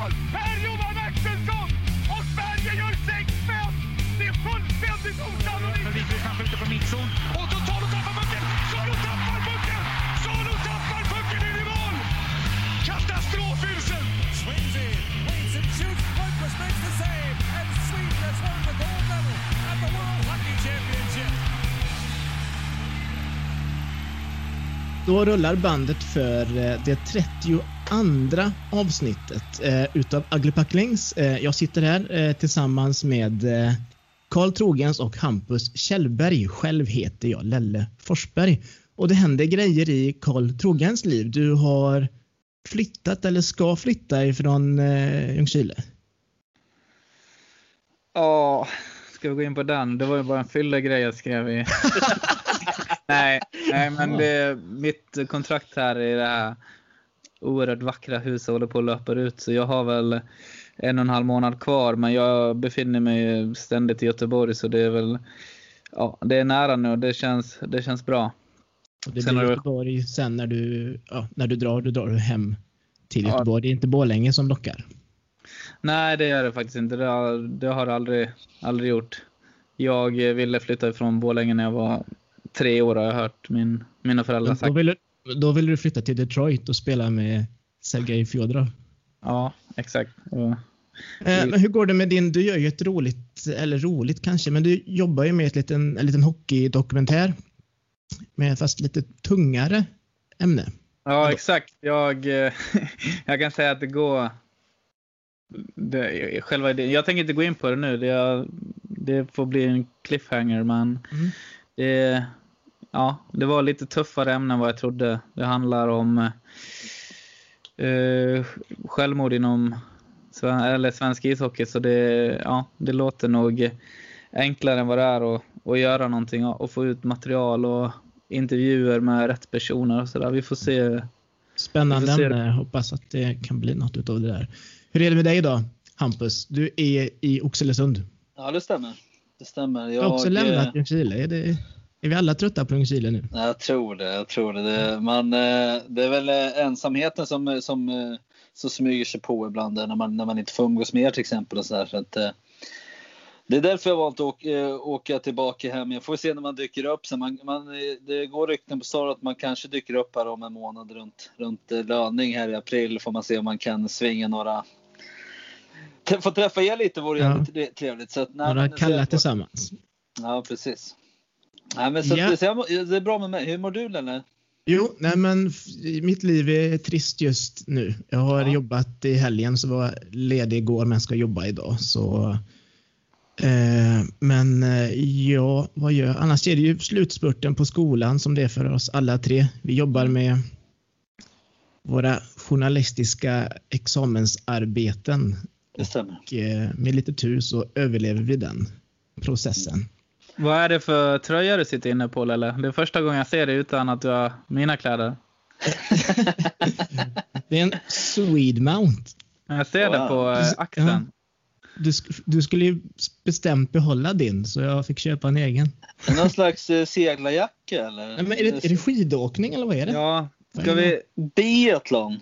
mål! Per-Johan Axelsson! Och Sverige gör 6-5! Det är fullständigt osannolikt! Men Wiklund kan skjuta på mittzon. Och Totolo tappar pucken! Solo tappar pucken! Solo tappar pucken in i mål! Katastrofyrsel! Swayze waits and shoots. Lundqvist makes the save. And Sweden has won the gold medal at the World Hockey Championship. Då rullar bandet för eh, det 30 andra avsnittet eh, utav Ugly Packlings. Eh, jag sitter här eh, tillsammans med eh, Karl Trogens och Hampus Kjellberg. Själv heter jag Lelle Forsberg. Och det händer grejer i Karl Trogens liv. Du har flyttat eller ska flytta ifrån eh, Ljungskile. Ja, ska vi gå in på den? Det var ju bara en fyllegrej jag skrev i. nej, nej, men det, mitt kontrakt här i det här oerhört vackra huset håller på att löpa ut. Så jag har väl en och en halv månad kvar. Men jag befinner mig ständigt i Göteborg så det är väl ja, det är nära nu och det känns, det känns bra. Och det Sen blir har du- Göteborg sen när du, ja, när du drar, då drar du hem till Ja. Göteborg. Det är inte Borlänge som lockar. Nej, det är det faktiskt inte. Det har, det har det aldrig, aldrig gjort. Jag ville flytta ifrån Borlänge när jag var tre år har jag hört min, mina föräldrar sagt. Då vill, då vill du flytta till Detroit och spela med Sergej Fjodorov. Ja, exakt. Och, Eh, men hur går det med din, du gör ju ett roligt, eller roligt kanske, men du jobbar ju med ett liten, en liten hockeydokumentär. Med fast lite tungare ämne. ja, exakt. Jag, eh, jag kan säga att det går... Det, själva idén. Jag tänker inte gå in på det nu. Det, det får bli en cliffhanger, men Mm. det, ja, det var lite tuffare ämnen än vad jag trodde. Det handlar om eh, självmord inom sven- eller svensk ishockey, så det, ja, det låter nog enklare än vad det är att, att göra någonting och, få ut material och intervjuer med rätt personer och sådär. Vi får se. Spännande får se ämne. Hoppas att det kan bli något utav det där. Hur är det med dig då, Hampus? Du är i Oxelösund. Ja, det stämmer. Det stämmer. Du har också Jag, lämnat eh, Ljungskile. Är, det, är vi alla trötta på Ljungskile nu? Jag tror det. Jag tror det. det man, eh, det är väl eh, ensamheten som, som, eh, som smyger sig på ibland när man, när man inte får umgås med er till exempel. Och så där, så att, det är därför jag valt att åka, åka tillbaka hem. Jag får se när man dyker upp. Så man, man, det går rykten på stan att man kanske dyker upp här om en månad runt, runt löning här i april. Får man se om man kan svinga några Få träffa er lite vore Ja. trevligt. Så att, nej, Några kalla tillsammans. Ja, precis. Nej, men så, Ja. så jag, det är bra med mig. Hur mår du Lelle? Jo, nej men mitt liv är trist just nu. Jag har Ja. jobbat i helgen så var ledig igår men ska jobba idag. Så, eh, men eh, ja, vad gör jag? Annars är det ju slutspurten på skolan som det är för oss alla tre. Vi jobbar med våra journalistiska examensarbeten Det stämmer. och eh, med lite tur så överlever vi den processen. Vad är det för tröja du sitter inne på Lelle? Det är första gången jag ser det utan att du har mina kläder. Det är en Swedmount. Jag ser det Wow. på eh, axeln. Du, du skulle ju bestämt behålla din så jag fick köpa en egen. Det någon slags eh, seglarjacka eller? Nej, men är, det, är det skidåkning eller vad är det? Ja, ska vi, Biathlon?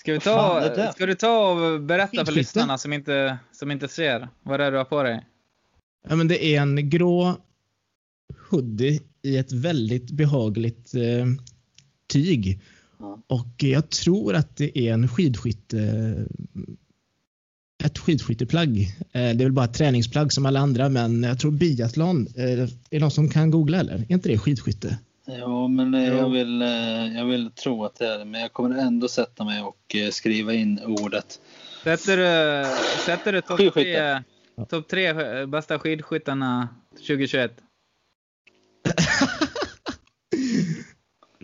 ska, vi ta, det? ska du ta och berätta för lyssnarna som inte, som inte ser vad det är du har på dig? Ja, men det är en grå hoodie i ett väldigt behagligt eh, tyg. Ja. Och jag tror att det är en skidskytte ett skidskytteplagg. Eh, Det är väl bara ett träningsplagg som alla andra, men jag tror biathlon. eh, Är det någon som kan googla eller? Är inte det skidskytte? Ja, men eh, jag vill, eh, jag vill tro att det är det. Men jag kommer ändå sätta mig och eh, skriva in ordet. Sätter du, sätter du topp Skidskytte. tre, top tre eh, bästa skidskyttarna 2021?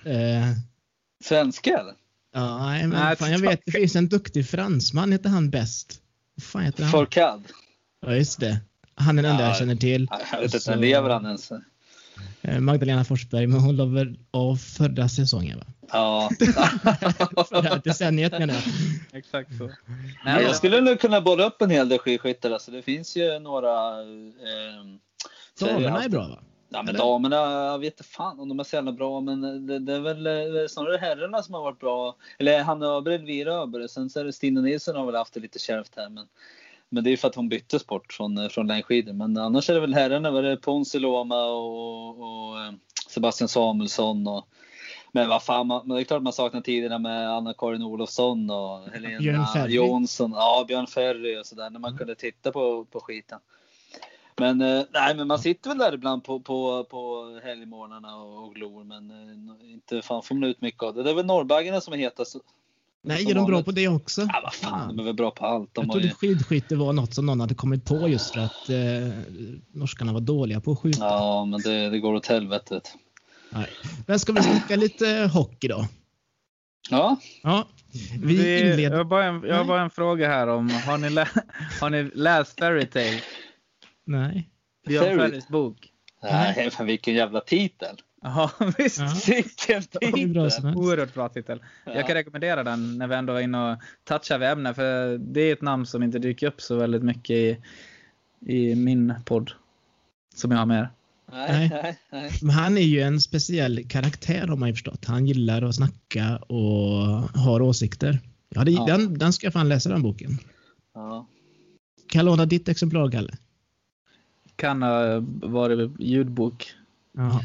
Eh, Svenska eller? ja, nej, men Nej, fan, jag vet, det finns en duktig fransman, heter han bäst? Fan heter han? Fourcade? Ja, just det. Han är den enda Ja. jag känner till. Jag vet inte, Så- lever han ens? Eh, Magdalena Forsberg, men hon la väl av förra säsongen va? Ja. Förra decenniet menar jag. Exakt så. Nej, jag skulle nog kunna bolla upp en hel del skidskyttar. Alltså, det finns ju några... Eh, Damerna är bra va? Ja, men Eller? damerna, jag vet inte fan om de är så jävla bra, men det, det är väl eh, snarare herrarna som har varit bra. Eller Hanna Öberg, Elvira Öberg, sen så är det Stina Nilsson har väl haft det lite kärvt här. Men, men det är för att hon bytte sport från, eh, från längdskidor. Men annars är det väl herrarna, var det Ponsi Loma och, och eh, Sebastian Samuelsson. Och, men vad fan, man, det är klart man saknar tiderna med Anna-Karin Olofsson och Björn Helena Ferry. Jonsson. Ja, Björn Ferry och sådär, när man kunde titta på, på skiten. Men eh, nej, men man sitter väl där ibland på, på, på helgmorgnarna och, glor, men inte fan får man ut mycket av det. Det är väl norrbaggarna som är hetast. Nej, är de bra på det också? Ja, vad fan, de är väl bra på allt. De Jag har ju, trodde skidskytte var något som någon hade kommit på just för att eh, norskarna var dåliga på att skjuta. ja, men det, det går åt helvete. vet du. Nej. Men ska vi snacka lite hockey då? Ja, Ja, vi Vi, jag, inleder... har bara en, jag har bara en fråga här om, har ni, lä, har ni läst Fairytale? Nej. Björn Fairy- Ferrys bok? nej, men vilken jävla titel. Ja, visst. Ja. Vilken titel. Oerhört bra titel. Jag kan rekommendera den när vi ändå är inne och touchar vid ämnet. För det är ett namn som inte dyker upp så väldigt mycket i, i min podd. Som jag har med. Nej, nej, nej. Men han är ju en speciell karaktär har man ju förstått. Han gillar att snacka och har åsikter. Ja, det, Ja. Den, den ska jag fan läsa den boken. Ja. Kan jag låna ditt exemplar, Kalle? Kan ha varit ljudbok. Jaha.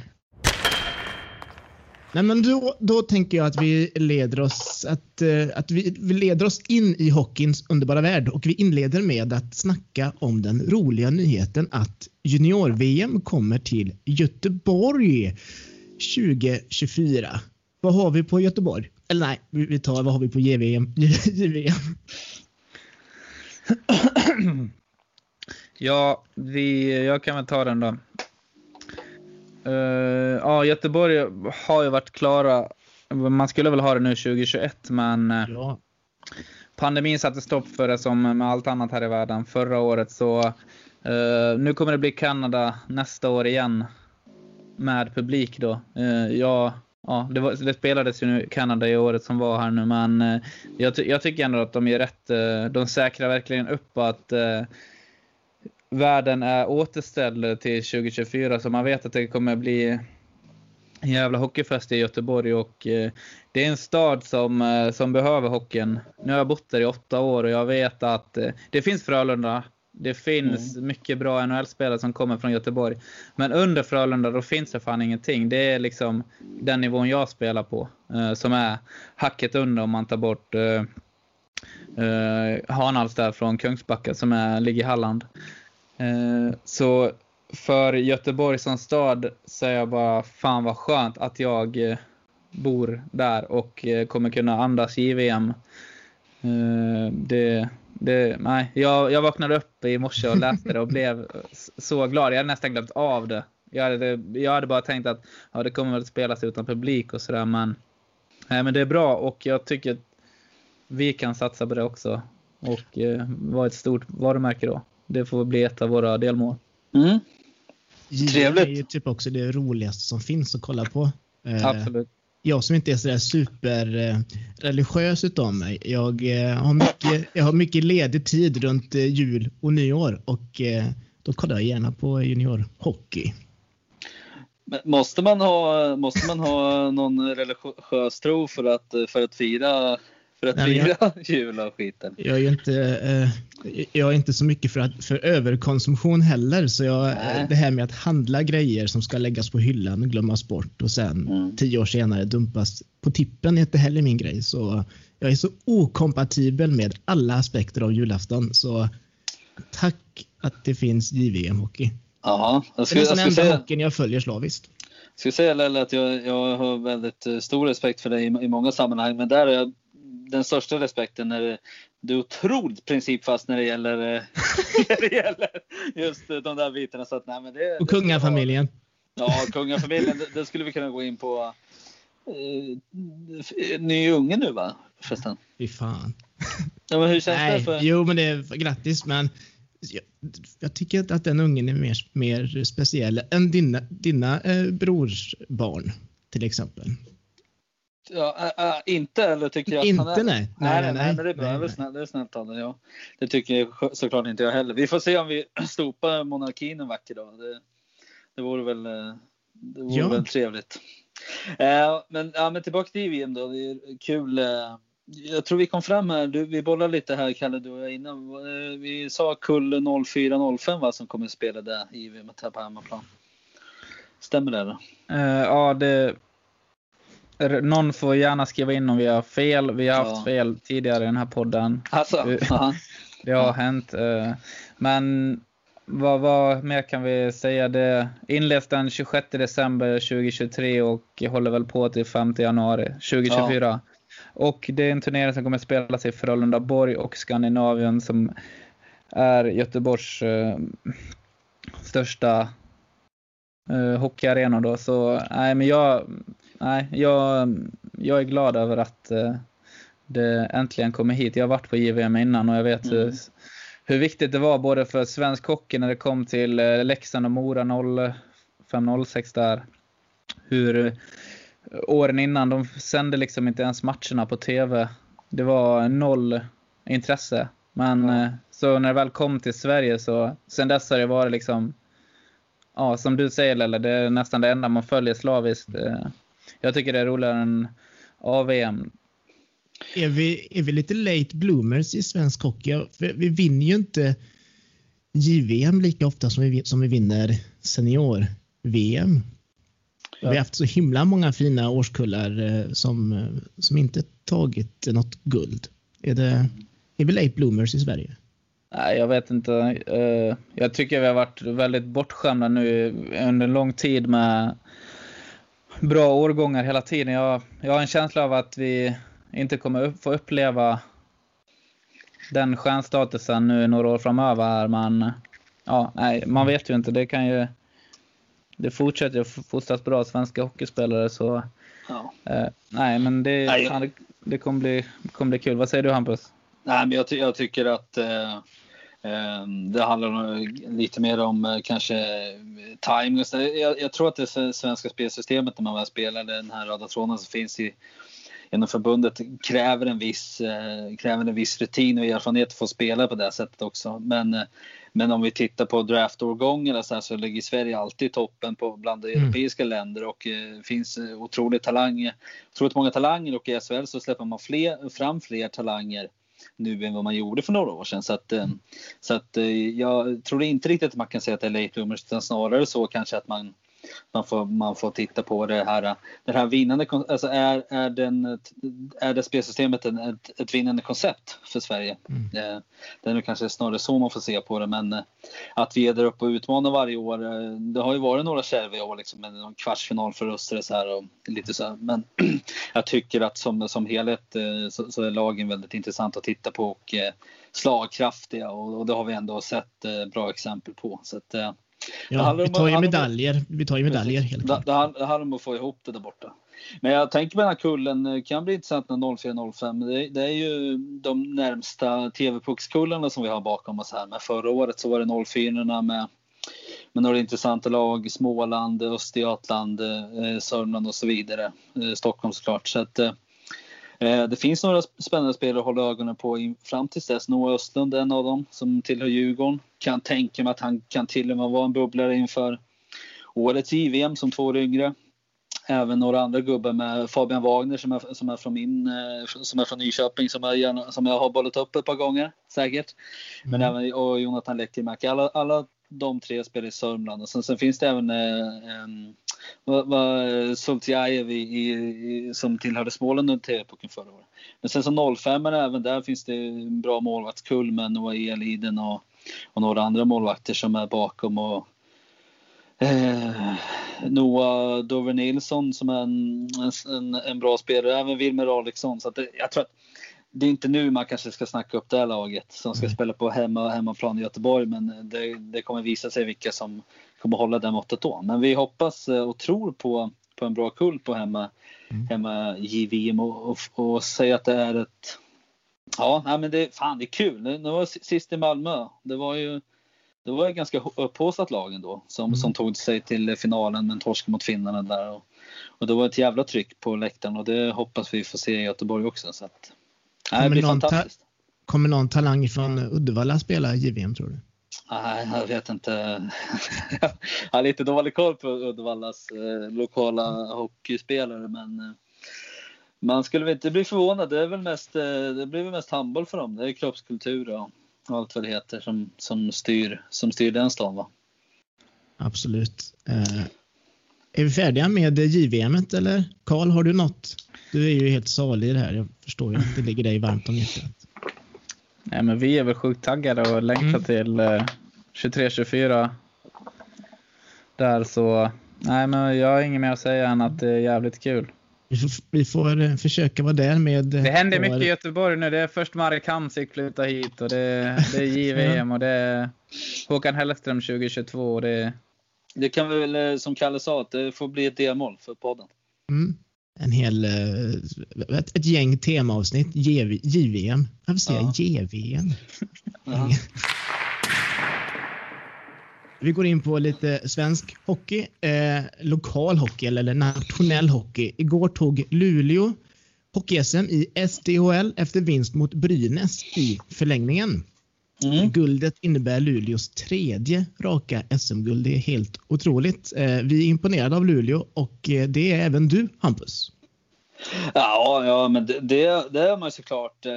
Nej, men då, då tänker jag att vi leder oss att, eh, att vi, vi leder oss in i hockeyns underbara värld och vi inleder med att snacka om den roliga nyheten att junior-VM kommer till Göteborg 2024. Vad har vi på Göteborg? Eller nej, vi vi tar vad har vi på JVM? JVM. Ja, vi, jag kan väl ta den då. Eh, ja, Göteborg har ju varit klara. Man skulle väl ha det nu 2021, men eh, Ja, pandemin satte stopp för det som med allt annat här i världen förra året. Så eh, nu kommer det bli Kanada nästa år igen. Med publik då. Eh, ja, ja, det, var, det spelades ju nu Kanada i året som var här nu, men jag, ty- jag tycker ändå att de är rätt. De säkrar verkligen upp att världen är återställd till 2024, så man vet att det kommer bli en jävla hockeyfest i Göteborg och eh, det är en stad som, eh, som behöver hockeyn. Nu har jag bott där i åtta år och jag vet att eh, det finns Frölunda. Det finns mycket bra NHL-spelare som kommer från Göteborg. Men under Frölunda då finns det fan ingenting. Det är liksom den nivån jag spelar på. Eh, som är hacket under om man tar bort eh, eh, Hanhals där från Kungsbacka som är, ligger i Halland. Eh, så för Göteborg som stad så är jag bara fan vad skönt att jag eh, bor där och eh, kommer kunna andas JVM. Eh, det, det, nej, jag, jag vaknade upp i morse och läste det och blev så glad. Jag hade nästan glömt av det. Jag hade, jag hade bara tänkt att ja, det kommer väl spelas utan publik och sådär men, nej, men det är bra och jag tycker att vi kan satsa på det också och eh, vara ett stort varumärke då. Det får bli ett av våra delmål. Mm. Trevligt. är ju typ också det roligaste som finns att kolla på. Eh, Absolut. jag som inte är sådär super eh, religiös utav mig. Jag, eh, har mycket, jag har mycket ledig tid runt eh, jul och nyår och då kollar jag gärna på juniorhockey. Måste man ha, måste man ha någon religiös tro för att, för att fira, för att Nej, fira jul och skiten? Jag är ju inte, eh, jag är inte så mycket för, att, för överkonsumtion heller så jag, Nej. det här med att handla grejer som ska läggas på hyllan, glömmas bort och sen Mm. tio år senare dumpas på tippen är inte heller min grej. Så jag är så okompatibel med alla aspekter av julafton så tack att det finns JVM hockey. Ja, jag Det är jag den enda säga, hockeyn jag följer slaviskt. skulle säga Lelle, att jag, jag har väldigt eh, stor respekt för dig i, i många sammanhang, men där är jag den största respekten när du är otroligt principfast när det gäller, eh, när det gäller just eh, de där bitarna. Så att, nej, men det, Och kungafamiljen. Ja, kungafamiljen, det, det skulle vi kunna gå in på. Eh, ny unge nu va? Förresten. Fy fan. Ja, men hur känns Nej, det för... jo men det är grattis men jag, jag tycker att den ungen är mer, mer speciell än dina, dina eh, brors barn till exempel. Ja, äh, äh, inte eller tycker jag att Inte han är... nej. Nej, nej, nej, men det är bra. nej, det, är nej. snällt, det är snällt av. Ja. Det tycker jag såklart inte jag heller. Vi får se om vi stopar monarkin en vacker dag. Det, det vore väl, eh, det vore Ja. väl trevligt. Eh, men, ja, men tillbaka till JVM då. Det är kul. Eh, jag tror vi kom fram här. Du, vi bollade lite här Kalle, du och jag innan. Eh, Vi sa kull 04-05 va, som kommer att spela där i här på hemmaplan. Stämmer det? Eller? Eh, ja, det... Någon får gärna skriva in om vi har fel. Vi har haft Ja. fel tidigare i den här podden. Alltså, ja. Det har hänt. eh, Men vad, vad mer kan vi säga? Det inleds den 26 december 2023 och håller väl på till 5 januari 2024. Och det är en turnering som kommer att spelas i Frölunda Borg och Skandinavien som är Göteborgs eh, största eh, hockeyarena då. Så nej, men jag, nej, jag, jag är glad över att eh, det äntligen kommer hit. Jag har varit på JVM innan och jag vet Mm. hur, hur viktigt det var både för svensk hockey när det kom till eh, Leksand och Mora 05-06 där. Hur eh, åren innan, de sände liksom inte ens matcherna på TV. Det var noll intresse. Men eh, så när det väl kom till Sverige så sen dess har det varit liksom Ja, som du säger Lelle, det är nästan det enda man följer slaviskt. Jag tycker det är roligare än AVM. Är vi, är vi lite late bloomers i svensk hockey? För vi vinner ju inte JVM lika ofta som vi, som vi vinner senior-VM. Vi har haft så himla många fina årskullar eh, som, eh, som inte tagit något guld. Är, det, är vi late bloomers i Sverige? Nej, jag vet inte. Eh, Jag tycker vi har varit väldigt bortskämda nu under lång tid med bra årgångar hela tiden. Jag, jag har en känsla av att vi inte kommer upp, få uppleva den stjärnstatusen nu några år framöver. Här, men ja, nej, man vet ju inte. Det kan ju... Det fortsätter ju fostras bra svenska hockeyspelare så... Ja. Eh, nej, men det, Nej. ja, det, kommer, bli, kommer bli kul. Vad säger du Hampus? Nej, men jag, ty- jag tycker att eh, det handlar nog lite mer om eh, kanske eh, timing. Jag, jag tror att det svenska spelsystemet när man väl spelar den här röda tråden som finns i inom förbundet kräver en viss, eh, kräver en viss rutin och erfarenhet för att spela på det sättet också. Men, eh, men om vi tittar på draftårgångarna så, här, så ligger Sverige alltid i toppen på bland de Mm. europeiska länder och eh, finns eh, otroligt talang, otroligt många talanger och i SHL så släpper man fler, fram fler talanger nu än vad man gjorde för några år sedan. Så att, eh, så att eh, jag tror inte riktigt att man kan säga att det är late bloomers utan snarare så kanske att man man får, man får titta på det här, det här vinnande, alltså är, är, den, är det spelsystemet en, ett, ett vinnande koncept för Sverige? Mm. Eh, Det är nog kanske snarare så man får se på det, men eh, att vi är där uppe och utmanar varje år. eh, Det har ju varit några kärviga år liksom, med någon kvartsfinalförluster och så här och lite så här. Men jag tycker att som, som helhet så, så är lagen väldigt intressant att titta på och slagkraftiga och, och det har vi ändå sett bra exempel på. Så att, Ja, vi tar ju medaljer. Vi tar ju medaljer helt det, klart. det, det handlar om att få ihop det där borta. Men jag tänker på den här kullen, det kan bli intressant när 04-05. Det, det är ju de närmsta TV-puckskullarna som vi har bakom oss här. Men förra året så var det 04 med, med några intressanta lag. Småland, Östergötland, eh, Sörmland och så vidare. Eh, Stockholm såklart. Så att, eh, eh, det finns några sp- spännande spelare att hålla ögonen på fram tills dess. Noah Östlund är en av dem som tillhör Djurgården. Kan tänka mig att han kan till och med vara en bubblare inför årets JVM som två år yngre. Även några andra gubbar med Fabian Wagner som är, som är från min, eh, som är från Nyköping som jag, gärna, som jag har bollat upp ett par gånger säkert. Men även och Jonathan Lehtimomäki. Alla, alla de tre spelar i Sörmland och sen, sen finns det även eh, Sultjajev som tillhörde Småland under TV-pucken förra året. Men sen så 05 även där finns det en bra målvaktskull med Noah Eliden och, och några andra målvakter som är bakom och Eh, Noah Dover Nilsson som är en, en, en bra spelare, även Wilmer Alexson. Så det, jag tror att det är inte nu man kanske ska snacka upp det här laget som ska spela på hemma, hemmaplan i Göteborg. Men det, det kommer visa sig vilka som kommer hålla det måttet då. Men vi hoppas eh, och tror på, på en bra kull på hemma, hemma JVM och, och, och säga att det är ett Ja, nej, men det, fan, det är kul. Det var sist i Malmö. Det var ju det var ett ganska upphaussat lag ändå som, Mm. som tog sig till finalen men torskade mot finnarna där. Och, och det var ett jävla tryck på läktaren och det hoppas vi får se i Göteborg också. Så att, nej, det blir fantastiskt. Kommer någon talang från Uddevalla spela JVM tror du? Nej, jag vet inte. jag har lite dålig koll på Uddevallas eh, lokala hockeyspelare, men eh, man skulle väl inte bli förvånad. Det är väl mest, eh, det blir väl mest handboll för dem. Det är kroppskultur och allt vad det heter som, som, styr, som styr den stan. Va? Absolut. Eh, är vi färdiga med JVM eller? Karl, har du något? Du är ju helt salig i det här. Jag förstår ju att det ligger dig varmt om hjärtat. Nej, men vi är väl sjukt taggade och längtar Mm. till eh, 23-24. Där så, nej men jag har inget mer att säga än att det är jävligt kul. Vi får, vi får eh, försöka vara där med... eh, Det händer vår- mycket i Göteborg nu. Det är först Marek Hamsik flyttar hit och det, det är JVM och det är Håkan Hellström 2022 och det Det kan vi väl, eh, som Kalle sa, att det får bli ett delmål för podden. Mm. En hel... Ett, ett gäng temaavsnitt. JV, JVM. Varför säger jag JVM? Jaha. Vi går in på lite svensk hockey. Eh, lokal hockey eller, eller nationell hockey. Igår tog Luleå hockey-SM i SDHL efter vinst mot Brynäs i förlängningen. Mm. Guldet innebär Luleås tredje raka SM-guld. Det är helt otroligt. Eh, vi är imponerade av Luleå och eh, det är även du, Hampus. Ja, ja, men det, det, det är man ju såklart eh,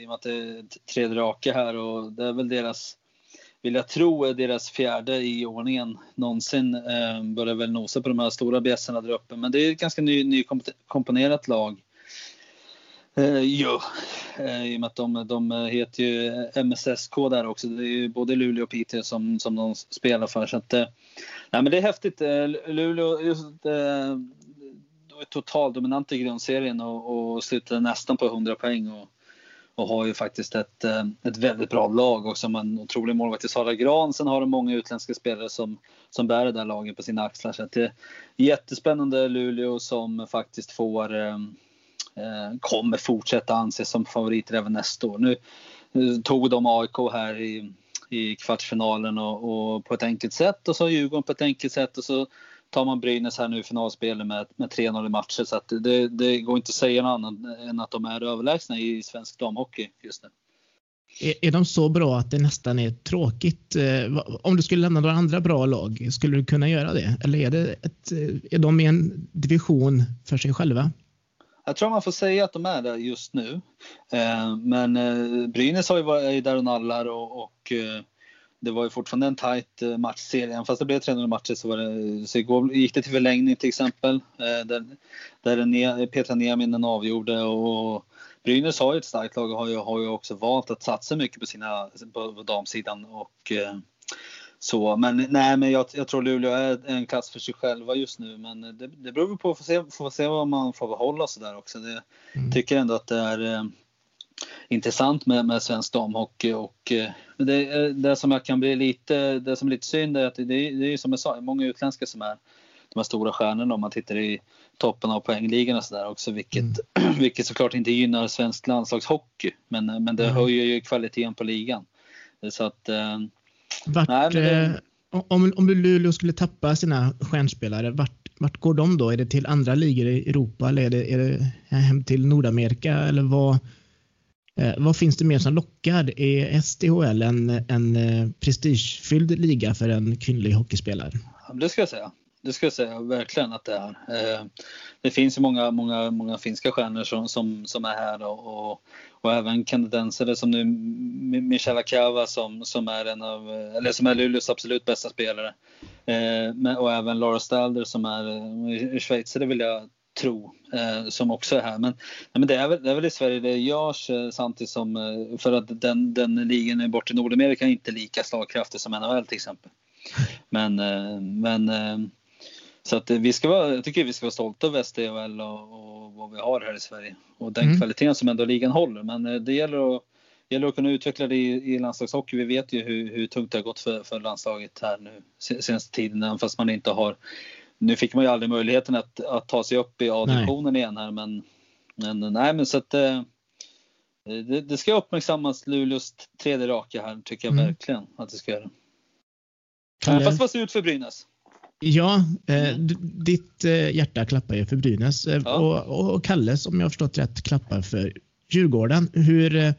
i och med att det är tredje raka här och det är väl deras, vill jag tro, är deras fjärde i ordningen någonsin. Eh, börjar väl nosa på de här stora bjässarna där uppe, men det är ett ganska ny, nykomponerat lag. Eh, jo, eh, i och med att de, de heter ju MSSK där också. Det är ju både Luleå och Piteå som, som de spelar för. Så att, eh, nej, men det är häftigt. Eh, Luleå, just, eh, de är totaldominant i grundserien och, och slutade nästan på 100 poäng. Och, och har ju faktiskt ett, eh, ett väldigt bra lag också som en otrolig målvakt i Sara Gran. Sen har de många utländska spelare som, som bär det där laget på sina axlar. Så att det är jättespännande Luleå som faktiskt får eh, eh kommer fortsätta anses som favoriter även nästa år. Nu tog de AIK här i, i kvartsfinalen och, och på ett enkelt sätt och så Djurgården på ett enkelt sätt och så tar man Brynäs här nu i finalspelet med, med 3-0 i matcher så det, det går inte att säga något annat än att de är överlägsna i svensk damhockey just nu. Är, är de så bra att det nästan är tråkigt? Eh, om du skulle lämna några andra bra lag, skulle du kunna göra det? Eller är, det ett, eh, är de i en division för sig själva? Jag tror man får säga att de är där just nu. Eh, men Brynäs har ju varit där och nallar och, och det var ju fortfarande en tajt eh, matchserie. Även fast det blev 300 matcher så, var det, så igår gick det till förlängning till exempel. Eh, där där ne- Petra Nieminen avgjorde och Brynäs har ju ett starkt lag och har ju, har ju också valt att satsa mycket på, sina, på, damsidan. Och, eh, så, men nej, men jag, jag tror Luleå är en klass för sig själva just nu. Men det, det beror på, får se, får se vad man får behålla så där också. Det, Mm. tycker ändå att det är eh, intressant med, med svensk damhockey och eh, det, är- det som jag kan bli lite, det som är lite synd är att det, det är som jag sa, många utländska som är de här stora stjärnorna om man tittar i toppen av poängligan och sådär också vilket, vilket såklart inte gynnar svensk landslagshockey men, men det Mm. höjer ju kvaliteten på ligan. Så att eh, Vart, Nej, det- eh, om, om Luleå skulle tappa sina stjärnspelare, vart, vart går de då? Är det till andra ligor i Europa eller är det, är det hem till Nordamerika? Eller vad, eh, vad finns det mer som lockar? Är SDHL en, en eh, prestigefylld liga för en kvinnlig hockeyspelare? Det ska jag säga. Det ska jag säga verkligen att det är. Eh, Det finns ju många, många, många finska stjärnor som, som, som är här och, och, och även kanadensare som nu Michela Kava som, som är en av, eh, eller som är Luleås absolut bästa spelare. Eh, men, och även Laura Stalder som är eh, schweizare vill jag tro, eh, som också är här. Men, nej, men det, är väl, det är väl i Sverige det görs eh, samtidigt som, eh, för att den, den ligan är bort i Nordamerika är inte lika slagkraftig som NHL till exempel. Men, eh, men eh, så att vi ska vara, jag tycker vi ska vara stolta över SDHL och, och vad vi har här i Sverige och den Mm. kvaliteten som ändå ligan håller. Men eh, det gäller att, gäller att kunna utveckla det i, i landslagshockey. Vi vet ju hur, hur tungt det har gått för, för landslaget här nu se- senaste tiden, även fast man inte har nu fick man ju aldrig möjligheten att, att ta sig upp i A-divisionen igen här men, men nej men så att eh, det, det ska uppmärksammas Luleås tredje raka här tycker jag Mm. verkligen att det ska göra. Kalle? Fast vad ser ut för Brynäs? Ja, eh, d- ditt eh, hjärta klappar ju för Brynäs eh, Ja. och, och Kalles, om jag förstått rätt, klappar för Djurgården. Hur, eh,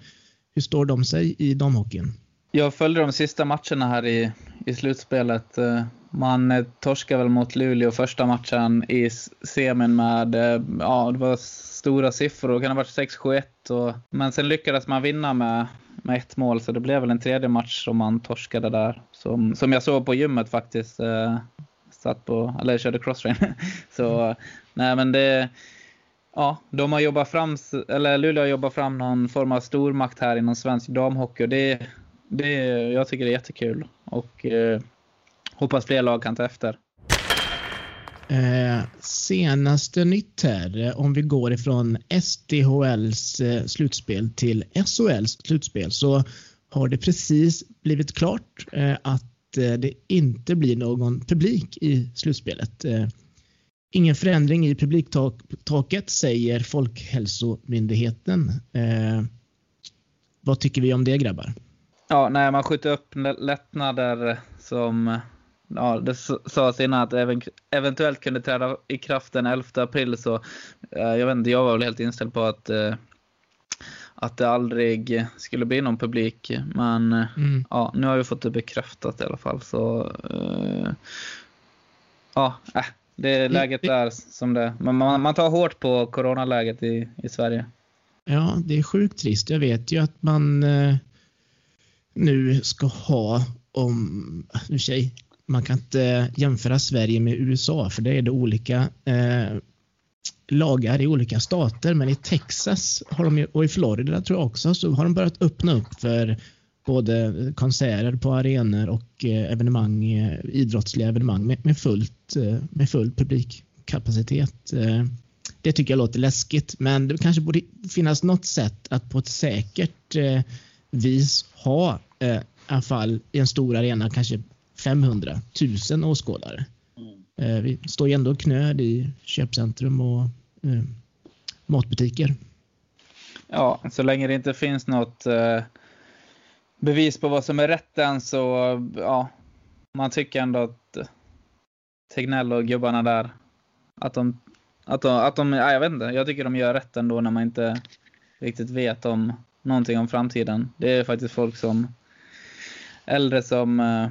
hur står de sig i damhockeyn? Jag följde de sista matcherna här i, i slutspelet. Eh, man torskade väl mot Luleå första matchen i semin med, eh, ja det var stora siffror, det kan ha varit 6-7-1. och- Men sen lyckades man vinna med, med ett mål så det blev väl en tredje match som man torskade där. Som, som jag såg på gymmet faktiskt. Eh, satt på, eller körde crosstrain. så nej men det, ja de har jobbat fram, eller Luleå har jobbat fram någon form av stormakt här inom svensk damhockey och det, det, jag tycker det är jättekul. Och eh, hoppas fler lag kan ta efter. Eh, senaste nytt här, eh, om vi går ifrån SDHLs eh, slutspel till SHLs slutspel så har det precis blivit klart eh, att eh, det inte blir någon publik i slutspelet. Eh, ingen förändring i publiktaket säger Folkhälsomyndigheten. Eh, vad tycker vi om det grabbar? Ja, när man skjuter upp lä- lättnader som ja, det sades innan att even, eventuellt kunde träda i kraft den 11 april så eh, jag vet inte, jag var väl helt inställd på att eh, att det aldrig skulle bli någon publik. Men Mm. ja, nu har vi fått det bekräftat i alla fall. Så eh, ja, det är läget där som det Men man, man tar hårt på coronaläget i, i Sverige. Ja, det är sjukt trist. Jag vet ju att man nu ska ha om, nu sig, man kan inte jämföra Sverige med USA för det är det olika eh, lagar i olika stater. Men i Texas har de, och i Florida tror jag också så har de börjat öppna upp för både konserter på arenor och eh, evenemang, eh, idrottsliga evenemang med, med, fullt, eh, med full publikkapacitet. Det tycker jag låter läskigt, men det kanske borde finnas något sätt att på ett säkert vis ha eh, i alla fall i en stor arena kanske 500 000 åskådare. Eh, vi står ju ändå knöd i köpcentrum och eh, matbutiker. Ja, så länge det inte finns något eh, bevis på vad som är rätt än så, ja, man tycker ändå att Tegnell och gubbarna där, att de, att de, att de ja, jag vet inte, jag tycker de gör rätt ändå när man inte riktigt vet om någonting om framtiden. Det är faktiskt folk som, äldre som eh,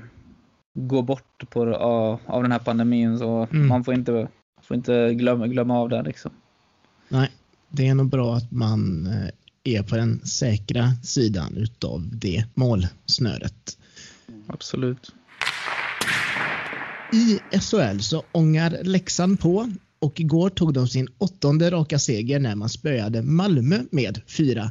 går bort på, av, av den här pandemin så Mm. man får inte, får inte glömma, glömma av det liksom. Nej, det är nog bra att man eh, är på den säkra sidan utav det målsnöret. Absolut. I SHL så ångar Leksand på och igår tog de sin åttonde raka seger när man spöade Malmö med 4-1.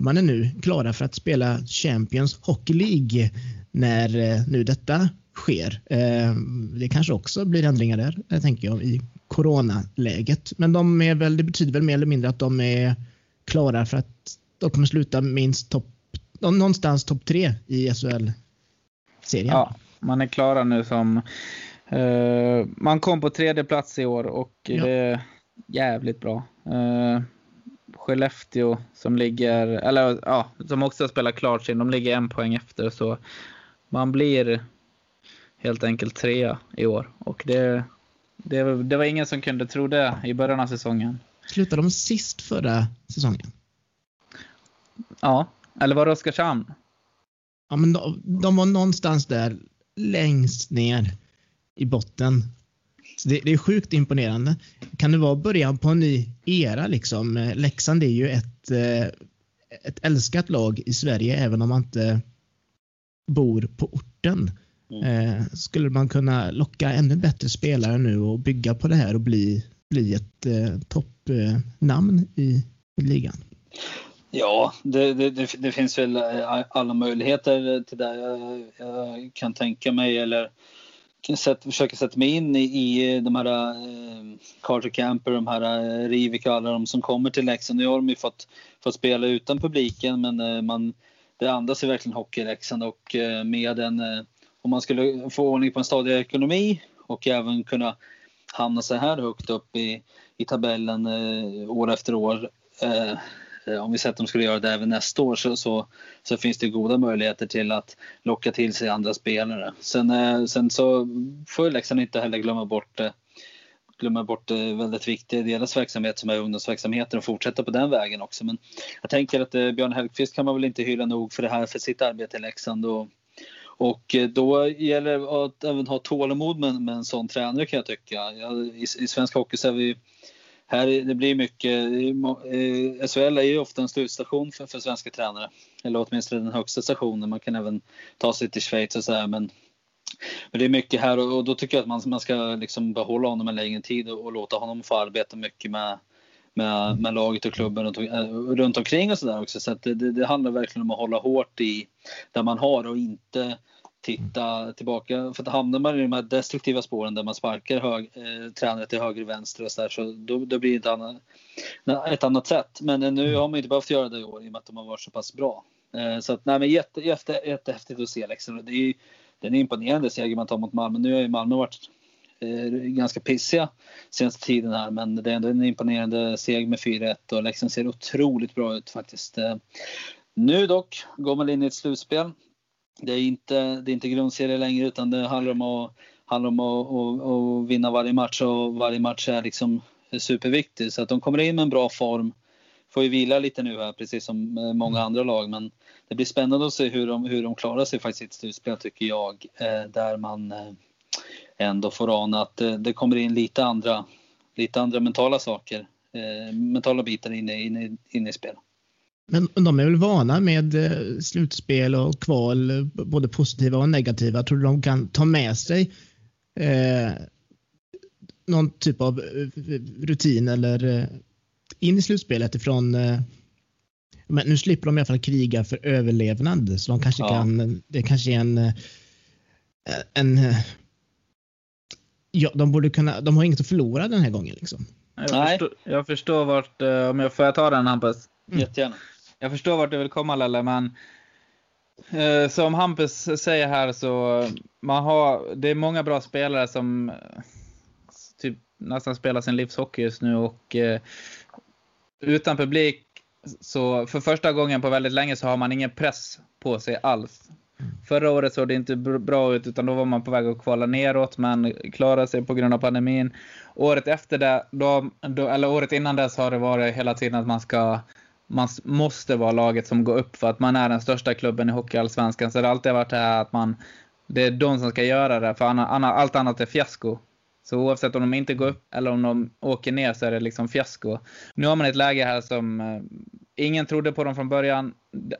Man är nu klara för att spela Champions Hockey League när eh, nu detta sker. Eh, Det kanske också blir ändringar där, eh, tänker jag, i coronaläget. Men de är väl, det betyder väl mer eller mindre att de är klara för att de kommer sluta minst topp, någonstans topp tre i SHL-serien. Ja, man är klara nu som... eh, man kom på tredje plats i år och Ja. det är jävligt bra. Uh, Skellefteå som ligger, eller ja, som också spelar klart sin, de ligger en poäng efter så man blir helt enkelt trea i år och det, det, det var ingen som kunde tro det i början av säsongen. Slutade de sist förra säsongen? Ja, eller var det Oskarshamn? Ja, men de, de var någonstans där längst ner i botten. Det, det är sjukt imponerande. Kan det vara början på en ny era liksom? Eh, Leksand är ju ett, eh, ett älskat lag i Sverige även om man inte bor på orten. Eh, skulle man kunna locka ännu bättre spelare nu och bygga på det här och bli, bli ett eh, toppnamn i, i ligan? Ja, det, det, det, finns väl eh, alla möjligheter till det. Jag, jag kan tänka mig eller sätt, försöker försöka sätta mig in i, i de här eh, Carter Camper, de här eh, Rivik och alla de som kommer till Leksand. Nu har de ju fått, fått spela utan publiken men eh, man, det andas ju verkligen hockey i Leksand och eh, med en, eh, om man skulle få ordning på en stadig ekonomi och även kunna hamna så här högt upp i, i tabellen eh, år efter år Eh, Eh, om vi säger att de skulle göra det även nästa år så, så, så finns det goda möjligheter till att locka till sig andra spelare. Sen, eh, sen så får ju Leksand inte heller glömma bort eh, glömma bort det väldigt viktiga i deras verksamhet som är ungdomsverksamheten och fortsätta på den vägen också. Men jag tänker att Björn Hellkvist kan man väl inte hylla nog för det här för sitt arbete i Leksand. Och, och då gäller det att även ha tålamod med, med en sån tränare kan jag tycka. I, I svensk hockey så är vi här det blir mycket, eh, SHL är ju ofta en slutstation för, för svenska tränare. Eller åtminstone den högsta stationen. Man kan även ta sig till Schweiz och sådär. men men det är mycket här och, och då tycker jag att man, man ska liksom behålla honom en längre tid och, och låta honom få arbeta mycket med, med, med laget och klubben runt, eh, runt omkring och sådär också. Så det, det, det, handlar verkligen om att hålla hårt i där man har och inte titta tillbaka. För att hamnar man i de här destruktiva spåren där man sparkar hög, eh, tränare till höger och vänster och så där, så då, då blir det ett annat, ett annat sätt. Men eh, nu har man inte behövt göra det i år i och med att de har varit så pass bra. Eh, så att, nej, men jätte, jätte, jättehäftigt att se liksom. Det är, det är imponerande seger man tar mot Malmö. Nu har ju Malmö varit eh, ganska pissiga senaste tiden här men det är ändå en imponerande seger med 4-1 och Leksand ser otroligt bra ut faktiskt. Eh, nu dock går man in i ett slutspel. Det är inte, det är inte grundserie längre utan det handlar om att, handlar om att, att, att vinna varje match och varje match är liksom superviktig. Så att de kommer in med en bra form. Får ju vila lite nu här precis som många andra lag men det blir spännande att se hur de, hur de klarar sig faktiskt i ett slutspel tycker jag. Eh, där man eh, ändå får ana att eh, det kommer in lite andra, lite andra mentala saker. mentala bitar inne, inne, inne i spel. Men de är väl vana med slutspel och kval, både positiva och negativa. Tror du de kan ta med sig eh, någon typ av rutin eller in i slutspelet ifrån eh, men nu slipper de i alla fall kriga för överlevnad så de kanske ja. kan, det kanske är en, eh, en ja, de borde kunna, de har inget att förlora den här gången liksom. Jag, Nej. Förstår, jag förstår vart, eh, om jag får ta den Hampus? Mm. Jättegärna. Jag förstår vart du vill komma Lelle, men eh, som Hampus säger här så man har, det är många bra spelare som eh, typ nästan spelar sin livshockey just nu och eh, utan publik så för första gången på väldigt länge så har man ingen press på sig alls. Förra året såg det inte bra ut utan då var man på väg att kvala neråt men klarade sig på grund av pandemin. Året efter det, då, då, eller året innan dess har det varit hela tiden att man ska man måste vara laget som går upp för att man är den största klubben i Hockeyallsvenskan. Så det har alltid varit det här att man, det är de som ska göra det för allt annat är fiasko. Så oavsett om de inte går upp eller om de åker ner så är det liksom fiasko. Nu har man ett läge här som eh, ingen trodde på dem från början.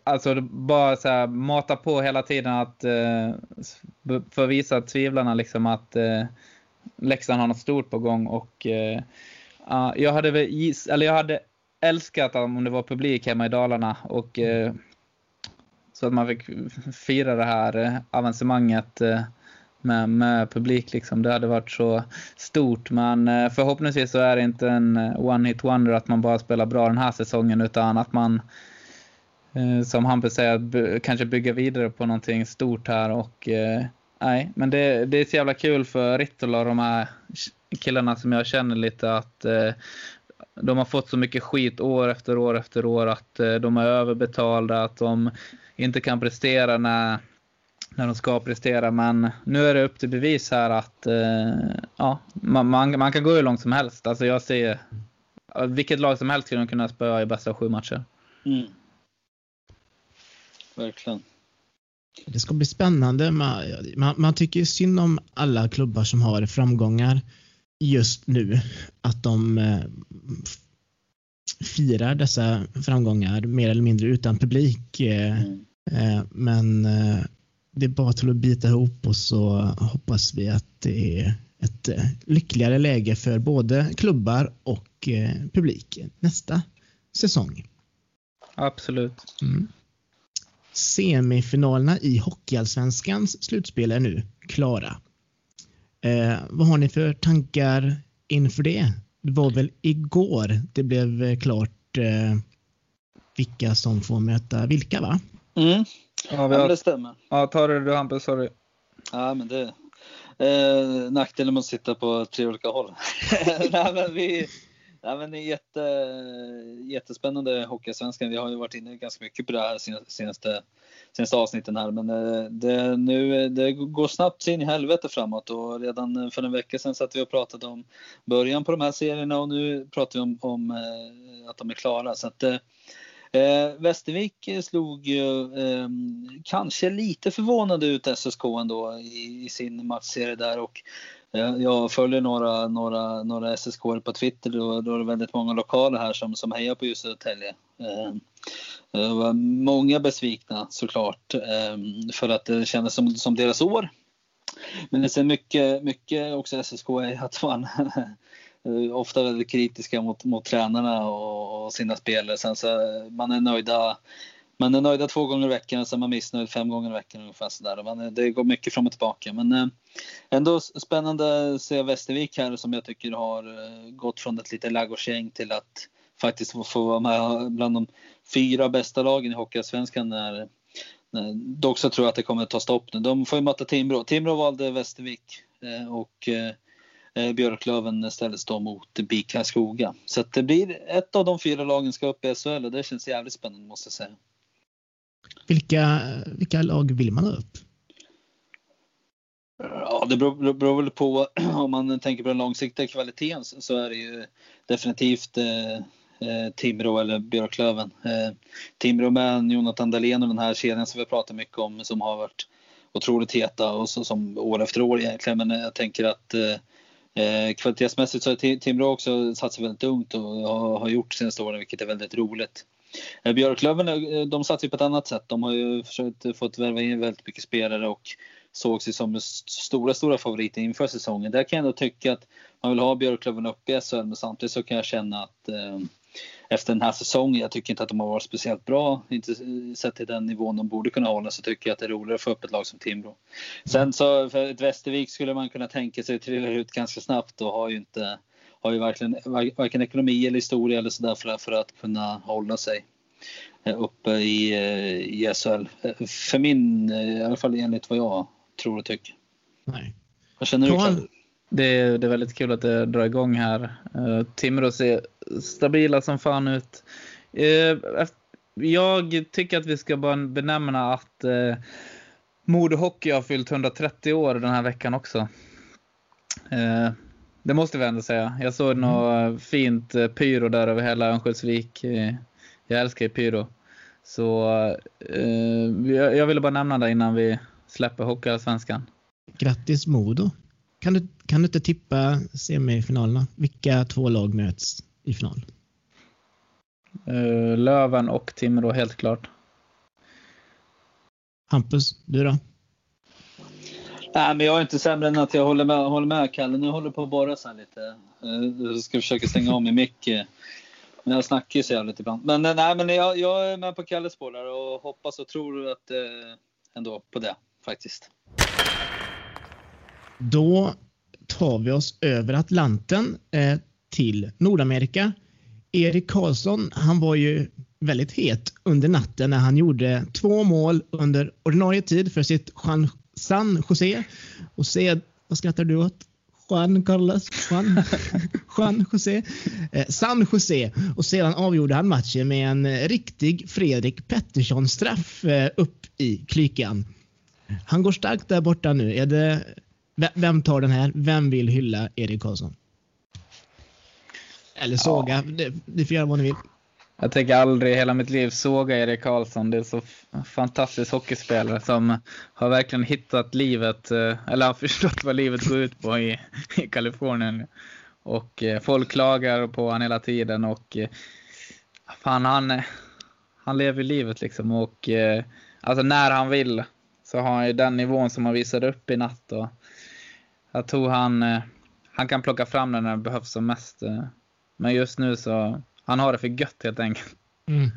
Alltså bara så här, mata på hela tiden att eh, för att visa tvivlarna liksom att eh, Leksand har något stort på gång och eh, jag hade väl eller jag hade älskat om det var publik hemma i Dalarna och eh, så att man fick fira det här eh, avancemanget eh, med, med publik. Liksom. Det hade varit så stort. Men eh, förhoppningsvis så är det inte en eh, one hit wonder att man bara spelar bra den här säsongen utan att man eh, som Hampus säger, kanske bygga vidare på någonting stort här och eh, nej, men det, det är så jävla kul för Rittola och de här killarna som jag känner lite att de har fått så mycket skit år efter år efter år att de är överbetalda, att de inte kan prestera när när de ska prestera. Men nu är det upp till bevis här att eh, ja, man, man, man, kan gå hur långt som helst. Alltså jag ser vilket lag som helst skulle de kunna spöa i bästa sju matcher. Mm. Verkligen. Det ska bli spännande. Man, man, man tycker synd om alla klubbar som har framgångar just nu. Att de eh, firar dessa framgångar mer eller mindre utan publik. Eh, mm. eh, men eh, det är bara till att bita ihop och så hoppas vi att det är ett eh, lyckligare läge för både klubbar och eh, publik nästa säsong. Absolut. Mm. Semifinalerna i Hockeyallsvenskans slutspel är nu klara. Eh, vad har ni för tankar inför det? Det var väl igår det blev eh, klart eh, vilka som får möta vilka va? Mm. Ja, vi har... ja, det stämmer. Ja, ta det du Hampus, sorry. Ja, men det eh, nackdelen med att sitta på tre olika håll. Nej, men vi, Ja, men det är jätte, jättespännande Hockeysvenskan. Vi har ju varit inne ganska mycket på det här senaste, senaste avsnitten här. Men eh, det, nu, det går snabbt in i helvete framåt och redan för en vecka sedan satt vi och pratade om början på de här serierna och nu pratar vi om, om eh, att de är klara. Så att, Eh, eh Västervik slog ju eh, kanske lite förvånande ut SSK ändå i, i sin matchserie där och jag följer några, några, några SSK på Twitter och då är det väldigt många lokaler här som, som hejar på just Södertälje. Eh, var många besvikna såklart eh, för att det kändes som, som deras år. Men det ser mycket, mycket också SSK är att man ofta väldigt kritiska mot, mot tränarna och, och sina spelare. Sen så eh, man är nöjda man är nöjda två gånger i veckan och sen är man missnöjd fem gånger i veckan ungefär sådär. Man, det går mycket fram och tillbaka. Men eh, ändå spännande att se Västervik här som jag tycker har eh, gått från ett litet ladugårdsgäng till att faktiskt få, få vara med bland de fyra bästa lagen i Hockeyallsvenskan när, dock så tror jag att det kommer att ta stopp nu. De får ju möta Timrå. Timrå valde Västervik eh, och eh, eh Björklöven ställdes då mot BIK Karlskoga. Så att det blir ett av de fyra lagen ska upp i SHL och det känns jävligt spännande måste jag säga. Vilka, vilka lag vill man ha upp? Ja, det beror, beror väl på om man tänker på den långsiktiga kvaliteten så är det ju definitivt eh, eh, Timrå eller Björklöven. Eh, Timrå med Jonathan Dahlén och den här kedjan som vi pratat mycket om som har varit otroligt heta och så, som år efter år egentligen. Men eh, jag tänker att eh, eh kvalitetsmässigt så har Timrå också satsat väldigt ungt och har, gjort senaste åren vilket är väldigt roligt. Eh, Björklöven eh, de satsar på ett annat sätt. De har ju försökt eh, fått värva in väldigt mycket spelare och såg sig som stora, stora favoriter inför säsongen. Där kan jag ändå tycka att man vill ha Björklöven uppe i SHL men samtidigt så kan jag känna att eh, efter den här säsongen. Jag tycker inte att de har varit speciellt bra. Inte sett till den nivån de borde kunna hålla så tycker jag att det är roligare att få upp ett lag som Timrå. Sen så för ett Västervik skulle man kunna tänka sig trilla ut ganska snabbt och har ju inte har ju verkligen varken ekonomi eller historia eller sådär för, för att kunna hålla sig eh, uppe i, eh, i SHL. För min, eh, i alla fall enligt vad jag tror och tycker. Nej. Vad känner du? Carl? Det är, det är väldigt kul att det drar igång här. Uh, Timrå ser stabila som fan ut. Uh, jag tycker att vi ska bara benämna att uh, Modo Hockey har fyllt 130 år den här veckan också. Det måste vi ändå säga. Jag såg mm. något fint pyro där över hela Örnsköldsvik. Jag älskar pyro. Så jag ville bara nämna det innan vi släpper Hockeyallsvenskan. Grattis Modo! Kan du, kan du inte tippa semifinalerna? Vilka två lag möts i final? Uh, Löven och Timrå helt klart. Hampus, du då? Nej, men jag är inte sämre än att jag håller med, håller med Kalle. Nu håller på att borra så lite. Jag ska försöka stänga av min mick. Eh. Men jag snackar ju så jävligt ibland. Men, eh, nej, men jag, jag är med på Kalles spår och hoppas och tror att, eh, ändå på det faktiskt. Då tar vi oss över Atlanten eh, till Nordamerika. Erik Karlsson, han var ju väldigt het under natten när han gjorde två mål under ordinarie tid för sitt San Jose. Och se, vad skrattar du åt? Juan Carlos? Juan, Juan José? Eh, San Jose. Och sedan avgjorde han matchen med en riktig Fredrik Pettersson-straff eh, upp i klykan. Han går starkt där borta nu. Är det vem tar den här? Vem vill hylla Erik Karlsson? Eller såga. Ja. Det får göra vad ni vill. Jag tänker aldrig i hela mitt liv såga Erik Karlsson. Det är så fantastisk hockeyspelare som har verkligen hittat livet, eh, eller har förstått vad livet går ut på i, i Kalifornien. Och eh, folk klagar på honom hela tiden och eh, fan han, han lever livet liksom. Och alltså när han vill så har han ju den nivån som han visade upp i natt. Och jag tror han, han kan plocka fram den när det behövs som mest. Men just nu så, han har det för gött helt enkelt. Mm.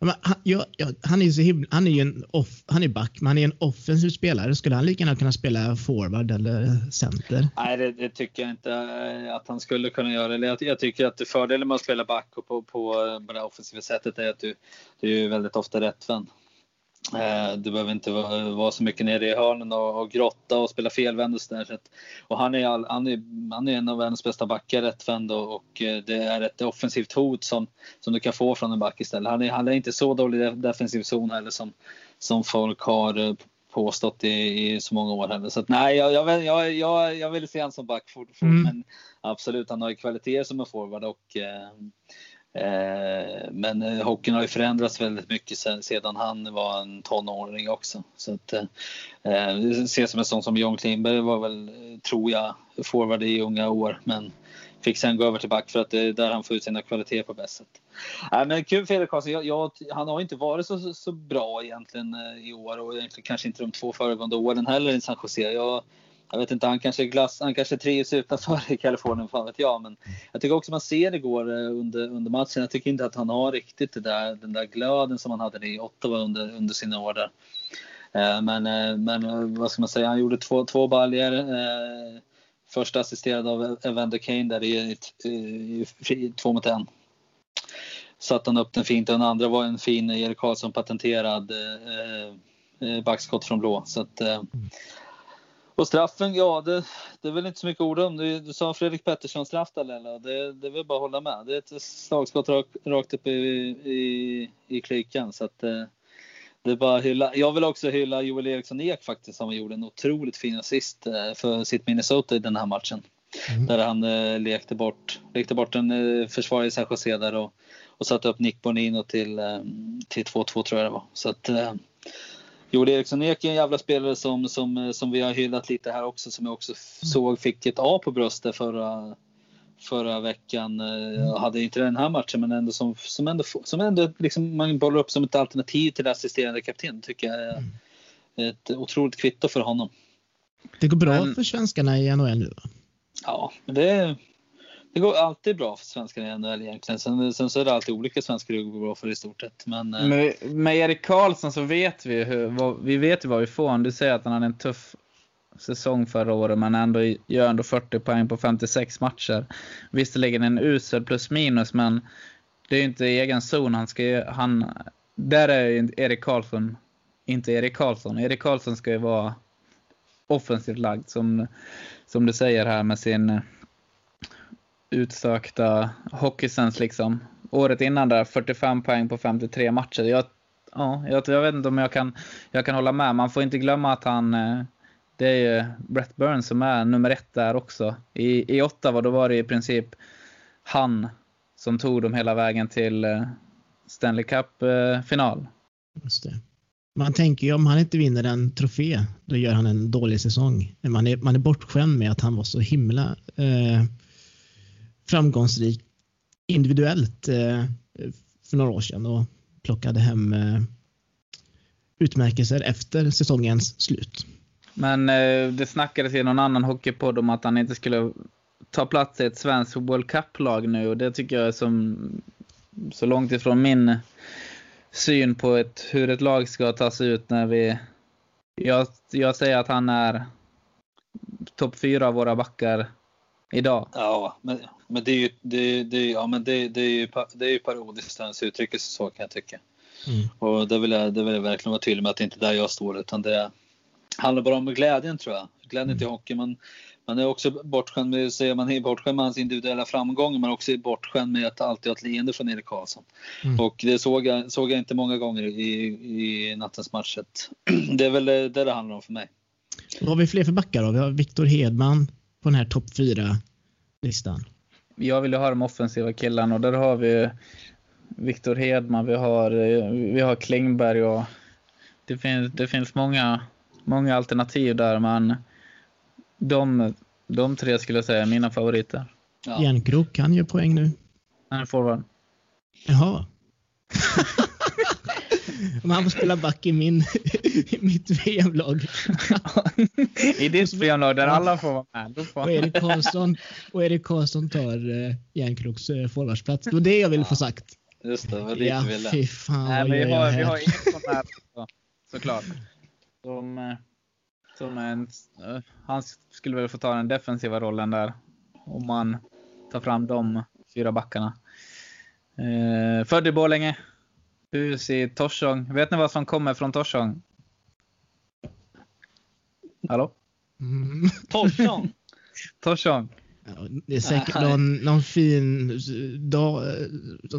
Han, ja, ja, han, är ju så himla, han är ju en off, han är back, men han är en offensiv spelare. Skulle han lika gärna kunna spela forward eller center? Nej, det, det tycker jag inte eh, att han skulle kunna göra. Jag, jag tycker att fördelen med att spela back och på, på, på det offensiva sättet är att du, du är väldigt ofta rättvänd. Eh, Du behöver inte vara så mycket nere i hörnen och, och grotta och spela felvänd och sådär. Så och han är, all, han, är, han är en av världens bästa backar rättvänd och, och eh, det är ett offensivt hot som, som du kan få från en back istället. Han är, han är inte så dålig i defensiv zon heller som, som folk har eh, påstått i, i så många år heller. Så att, nej, jag, jag, jag, jag, jag vill se han som back fort, fort Mm. men absolut, han har ju kvaliteter som en forward och Eh, Eh, men eh, hockeyn har ju förändrats väldigt mycket sen, sedan han var en tonåring också. Så att, eh, eh det ses som en sån som John Klingberg var väl, eh, tror jag, forward i unga år. Men fick sen gå över till back för att det är där han får ut sina kvaliteter på bäst sätt. Äh, men kul för Erik Karlsson. Jag, jag, han har inte varit så, så, så bra egentligen eh, i år och egentligen kanske inte de två föregående åren heller i San Jose. Jag, jag vet inte, han kanske, glass, han kanske trivs utanför i Kalifornien, fan vet jag. Men jag tycker också man ser igår eh, under, under matchen. Jag tycker inte att han har riktigt det där, den där glöden som han hade i Ottawa under, under sina år där. Eh, men, eh, men vad ska man säga, han gjorde två, två baljor. Första assisterad av Evander Kane där i, i, i två mot en. Satte han upp den fint den andra var en fin Erik Karlsson patenterad backskott från blå. Så att, mm och straffen, ja det, det är väl inte så mycket ord om. Du, du sa Fredrik Pettersson straff där Lella. Det, det vill jag bara hålla med. Det är ett slagskott rakt, rakt upp i, i, i klykan. Så att, eh, det är bara att hylla. Jag vill också hylla Joel Eriksson Ek faktiskt som gjorde en otroligt fin assist eh, för sitt Minnesota i den här matchen. Mm. Där han eh, lekte bort, lekte bort en försvarare i San Jose där och, och satte upp Nick Bonino till, till 2-2 tror jag det var. Så att Joel Eriksson Ek är en jävla spelare som, som, som vi har hyllat lite här också som jag också f- såg fick ett A på bröstet förra, förra veckan. Eh, hade inte den här matchen men ändå som, som ändå, som ändå liksom man bollar upp som ett alternativ till assisterande kapten tycker jag är ett otroligt kvitto för honom. Det går bra Men- för svenskarna i NHL nu va? Ja, men det, det går alltid bra för svenskarna i NHL egentligen. Sen, sen så är det alltid olika svenskar det går bra för i stort sett. Men, eh, Med, med Erik Karlsson så vet vi hur, vad, vi vet ju vad vi får. Du säger att han hade en tuff säsong förra året men ändå gör ändå 40 poäng på 56 matcher. Visserligen en usel plus minus men det är ju inte egen zon. Han ska han, där är ju Erik Karlsson inte Erik Karlsson. Erik Karlsson ska ju vara offensivt lagd som, som du säger här med sin utsökta hockeysens liksom. Året innan där 45 poäng på 53 matcher. Jag, ja, jag, jag vet inte om jag kan, jag kan hålla med. Man får inte glömma att han eh, det är ju Brett Burns som är nummer ett där också. I, i Ottawa då var det i princip han som tog dem hela vägen till eh, Stanley Cup-final. Eh, Just det. Man tänker ju om han inte vinner en trofé, då gör han en dålig säsong. Man är, man är bortskämd med att han var så himla eh, framgångsrik individuellt eh, för några år sedan och plockade hem eh, utmärkelser efter säsongens slut. Men eh, det snackades i någon annan hockeypodd om att han inte skulle ta plats i ett svenskt World Cup-lag nu och det tycker jag är som, så långt ifrån min syn på ett, hur ett lag ska tas ut när vi... Jag, jag säger att han är topp fyra av våra backar idag. ja, men, men det är ju, det, det, ja, men det, det är ju, det är ju parodiskt ens uttrycker sig så kan jag tycka. Mm. Och det vill, jag, det vill jag verkligen vara tydlig med att det inte är där jag står utan det handlar bara om glädjen tror jag. Glädjen till hockey. Man, man är också bortskämd med, säger man är bortskämd med hans individuella framgångar men också bortskämd med att alltid ha ett leende från Erik Karlsson. Mm. Och det såg jag, såg jag inte många gånger i, i nattens match. Det är väl det det handlar om för mig. Vad har vi fler för backar då? Vi har Viktor Hedman på den här topp fyra listan. Jag vill ju ha de offensiva killarna och där har vi Viktor Hedman, vi har, vi har Klingberg och det finns, det finns många, många alternativ där men de, de tre skulle jag säga är mina favoriter. Ja. Järnkrok, han gör poäng nu. Han är forward. Jaha. Men han får spela back i, min, i mitt VM-lag. I ditt VM-lag där alla får vara med. Då får Och Erik Karlsson, och Erik Karlsson tar eh, Järnkroks eh, forwardsplats. Det var det jag ville få sagt. Just det, vad lite Ja, ville. fy fan Nej, vad men vi har, vi här? har Eriksson där också, såklart. Som, som en, eh, han skulle väl få ta den defensiva rollen där. Om man tar fram de fyra backarna. Eh, född i Borlänge. Hus i Torsång. Vet ni vad som kommer från Torsång? Hallå? Mm. Torsson. Torsång? Ja, det är säkert någon, någon, fin, da,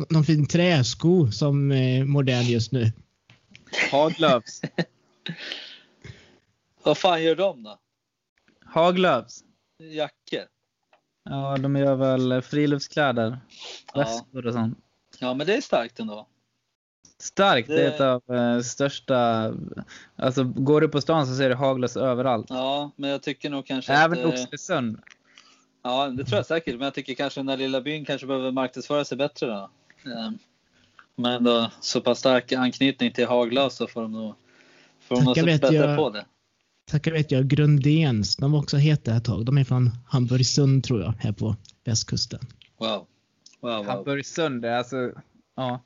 någon fin träsko som är modern just nu. Haglöfs. Vad fan gör de då? Haglöfs. Jackor? Ja, de gör väl friluftskläder. Ja. Väskor och sånt. Ja, men det är starkt ändå. Starkt. Det är Det- ett av eh, största... Alltså, går du på stan så ser du haglöfs överallt. Ja, men jag tycker nog kanske Även att... eh, Oxelösund. Ja, det tror jag säkert. Men jag tycker kanske den här lilla byn kanske behöver marknadsföra sig bättre då. Eh, Men då så pass stark anknytning till Haglöf så får de nog, får de nog bättre jag. på det. Tackar vet jag Grundéns. De var också heta ett tag. De är från Hamburgsund tror jag, här på västkusten. Wow. Wow, wow. Hamburgsund, det är alltså... Ja.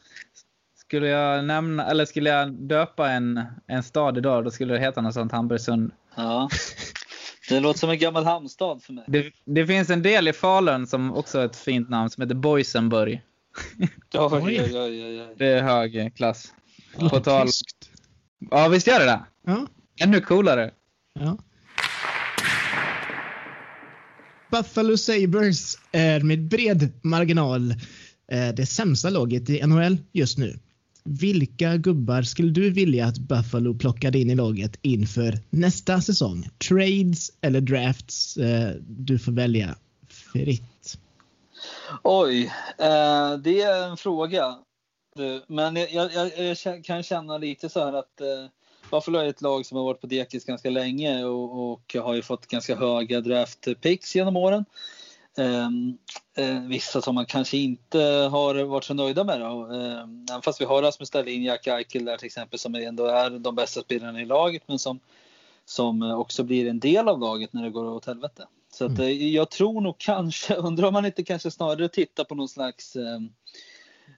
Skulle jag nämna, eller skulle jag döpa en, en stad idag, då skulle det heta något sånt Hamburgsund. Ja. Det låter som en gammal hamnstad för mig. Det, det finns en del i Falun som också har ett fint namn som heter Boysenburg. Oj, oj, oj, oj, oj. Det är hög klass. På Lite tal... tyskt. Ja, visst gör det det? Ja, Ännu coolare. ja. Buffalo Sabres är med bred marginal eh, det sämsta laget i NHL just nu. Vilka gubbar skulle du vilja att Buffalo plockade in i laget inför nästa säsong? Trades eller drafts? Eh, Du får välja fritt. Oj, eh, det är en fråga. Men jag, jag, jag, kan känna lite så här att eh, Buffalo är ett lag som har varit på dekis ganska länge och, och har ju fått ganska höga draft picks genom åren. Ehm, eh, vissa som man kanske inte har varit så nöjda med. Då. Ehm, även fast vi har Rasmus Dahlin, Jack Eichel där till exempel som ändå är de bästa spelarna i laget men som, som eh, också blir en del av laget när det går åt helvete. Så att, eh, jag tror nog kanske, undrar om man inte kanske snarare tittar på någon slags eh,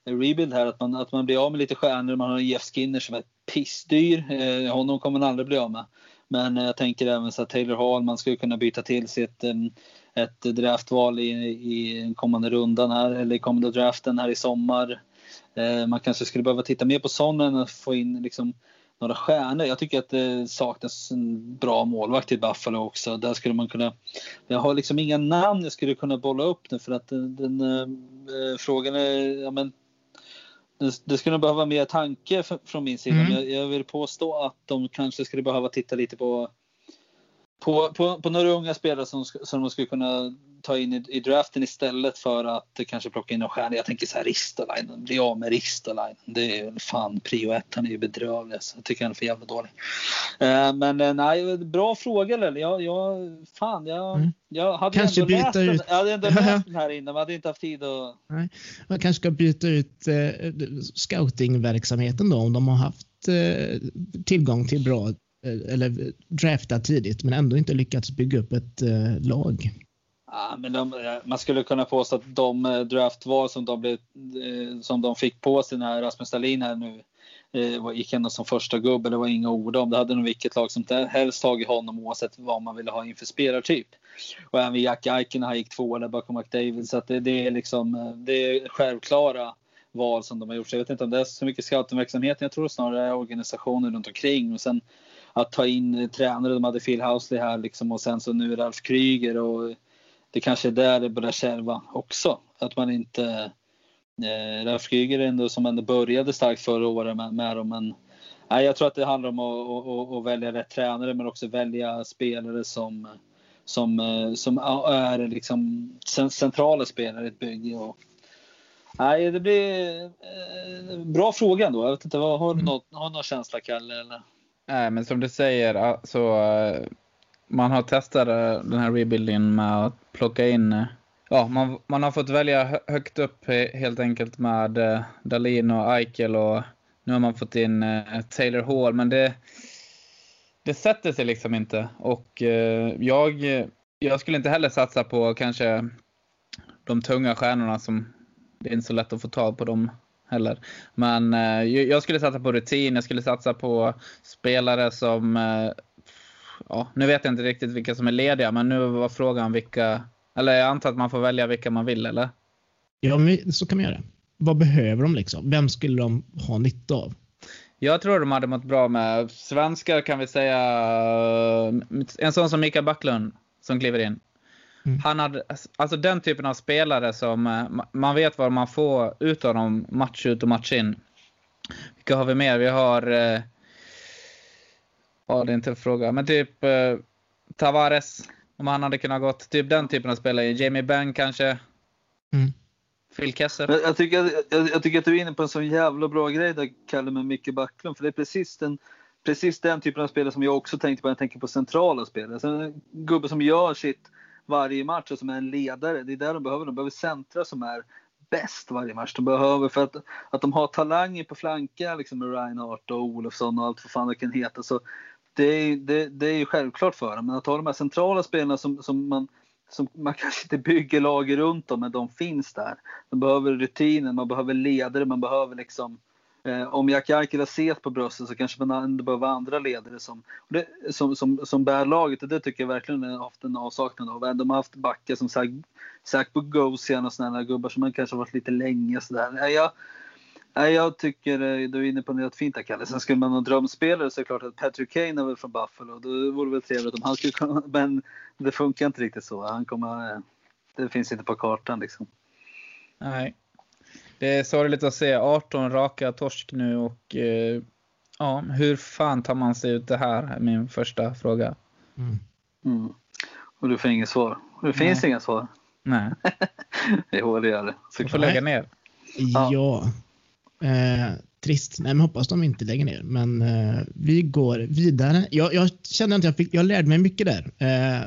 rebuild här, att man, att man blir av med lite stjärnor. Man har en Jeff Skinner som är pissdyr. Eh, honom kommer man aldrig bli av med. Men eh, jag tänker även så att Taylor Hall, man skulle kunna byta till sig ett, em, ett draftval i, i kommande rundan här, eller i kommande draften här i sommar. Eh, man kanske skulle behöva titta mer på sådana än att få in liksom några stjärnor. Jag tycker att det saknas en bra målvakt i Buffalo också. Där skulle man kunna... Jag har liksom inga namn jag skulle kunna bolla upp nu för att den, den eh, frågan är... Ja, men, det, det skulle behöva mer tanke f- från min sida. Mm. Jag, jag vill påstå att de kanske skulle behöva titta lite på på, på, på några unga spelare som, som de skulle kunna ta in i, i draften istället för att kanske plocka in några stjärnor. Jag tänker så här Ristolainen, bli av med Ristolainen. Det är väl fan prio ett, han är ju bedrövlig. Så jag tycker han är för jävla dålig. Eh, men eh, nej, bra fråga Lelle. Jag, jag, fan, jag, Mm. jag hade Kanske ändå läst byta den, ut- jag hade ändå läst den här innan men hade inte haft tid att... Man kanske ska byta ut eh, scoutingverksamheten då om de har haft eh, tillgång till bra Eh, eller draftat tidigt men ändå inte lyckats bygga upp ett eh, lag. Ja, men de, eh, man skulle kunna påstå att de eh, draftval som de, blev, som de fick på sig när Rasmus Dahlin här nu var- gick ändå som första gubbe. Det var inga ord om. Det hade nog vilket lag som helst tagit honom oavsett vad man ville ha inför spelartyp. Och även Jack Eichen här gick två där bakom McDavid. Så att det, det är liksom det är självklara val som de har gjort. Så jag vet inte om det är så mycket scoutingverksamhet. Jag tror snarare organisationer organisationen runt omkring. Och sen att ta in tränare. De hade Phil Housley här liksom och sen så nu Ralf Kryger. Och det kanske är där det börjar kärva också. Att man inte... Eh, Ralf Kryger ändå som ändå började starkt förra året med, med dem. Men nej, jag tror att det handlar om att, att, att, välja rätt tränare men också välja spelare som, som, eh, som är liksom cen- centrala spelare i ett bygge. Och, nej, det blir eh, bra fråga ändå. Jag vet inte, vad, har, du något, har du någon känsla Kalle? Eller? Nej, men som du säger, alltså, man har testat eh, den här rebuildingen med att plocka in, eh, ja, man, man har fått välja högt upp helt enkelt med eh, Dahlin och Eichel och nu har man fått in eh, Taylor Hall, men det, det sätter sig liksom inte. Och eh, jag, jag skulle inte heller satsa på kanske de tunga stjärnorna som det är inte så lätt att få tag på dem heller. Men eh, jag skulle satsa på rutin, jag skulle satsa på spelare som, eh, ja, nu vet jag inte riktigt vilka som är lediga, men nu var frågan vilka, eller jag antar att man får välja vilka man vill eller? Ja, så kan man göra. vad behöver de liksom? Vem skulle de ha nytta av? Jag tror de hade mått bra med svenskar kan vi säga. En sån som Mikael Backlund som kliver in. Mm. Han hade, alltså den typen av spelare som eh, man vet vad man får ut av dem match ut och match in. Vilka har vi mer? Vi har... Eh, ja, det är inte en fråga. Men typ eh, Tavares. Om han hade kunnat gått. Typ den typen av spelare. Jamie Benn kanske. Mm. Phil Kessel. Men jag, tycker, att- jag, jag tycker att du är inne på en sån jävla bra grej där Kalle med Micke Backlund. För det är precis den, precis den typen av spelare som jag också tänkte på när jag tänker på centrala spelare. Så en gubbe som gör sitt varje match och som är en ledare. Det är där de behöver. De behöver centra som är bäst varje match. De behöver för att, att de har talanger på flankerna liksom med Reinhardt och Olofsson och allt vad fan det kan heta. Så det, är, det, det är ju självklart för dem. Men att ha de här centrala spelarna som, som man som man kanske inte bygger lager runt om, men de finns där. Man behöver rutinen, man behöver ledare, man behöver liksom eh, Eh, om Jack Eichel har set på bröstet så kanske man ändå behöver andra ledare som, det, som, som, som bär laget och det tycker jag verkligen har haft en avsaknad av. De har haft backar som Zach, Zach Bogosian och sådana gubbar som man kanske har varit lite länge sådär. Nej, Jag, nej, jag tycker eh, du är inne på något fint där Kalle. Sen skulle man ha drömspelare så är det klart att Patrick Kane är väl från Buffalo. Då vore det väl trevligt om han skulle komma. men det funkar inte riktigt så. Han kommer, eh, det finns inte på kartan liksom. Nej. Det är sorgligt att se 18 raka torsk nu och eh, ja, hur fan tar man sig ut det här? är Min första fråga. Mm. Mm. Och du får inget svar. Det finns Nej. inga svar. Nej, Jo, det gör det. vi får lägga ner. Ja. Eh, trist. Nej, men hoppas de inte lägger ner. Men eh, vi går vidare. Jag, jag kände att jag, fick, jag lärde mig mycket där. Eh,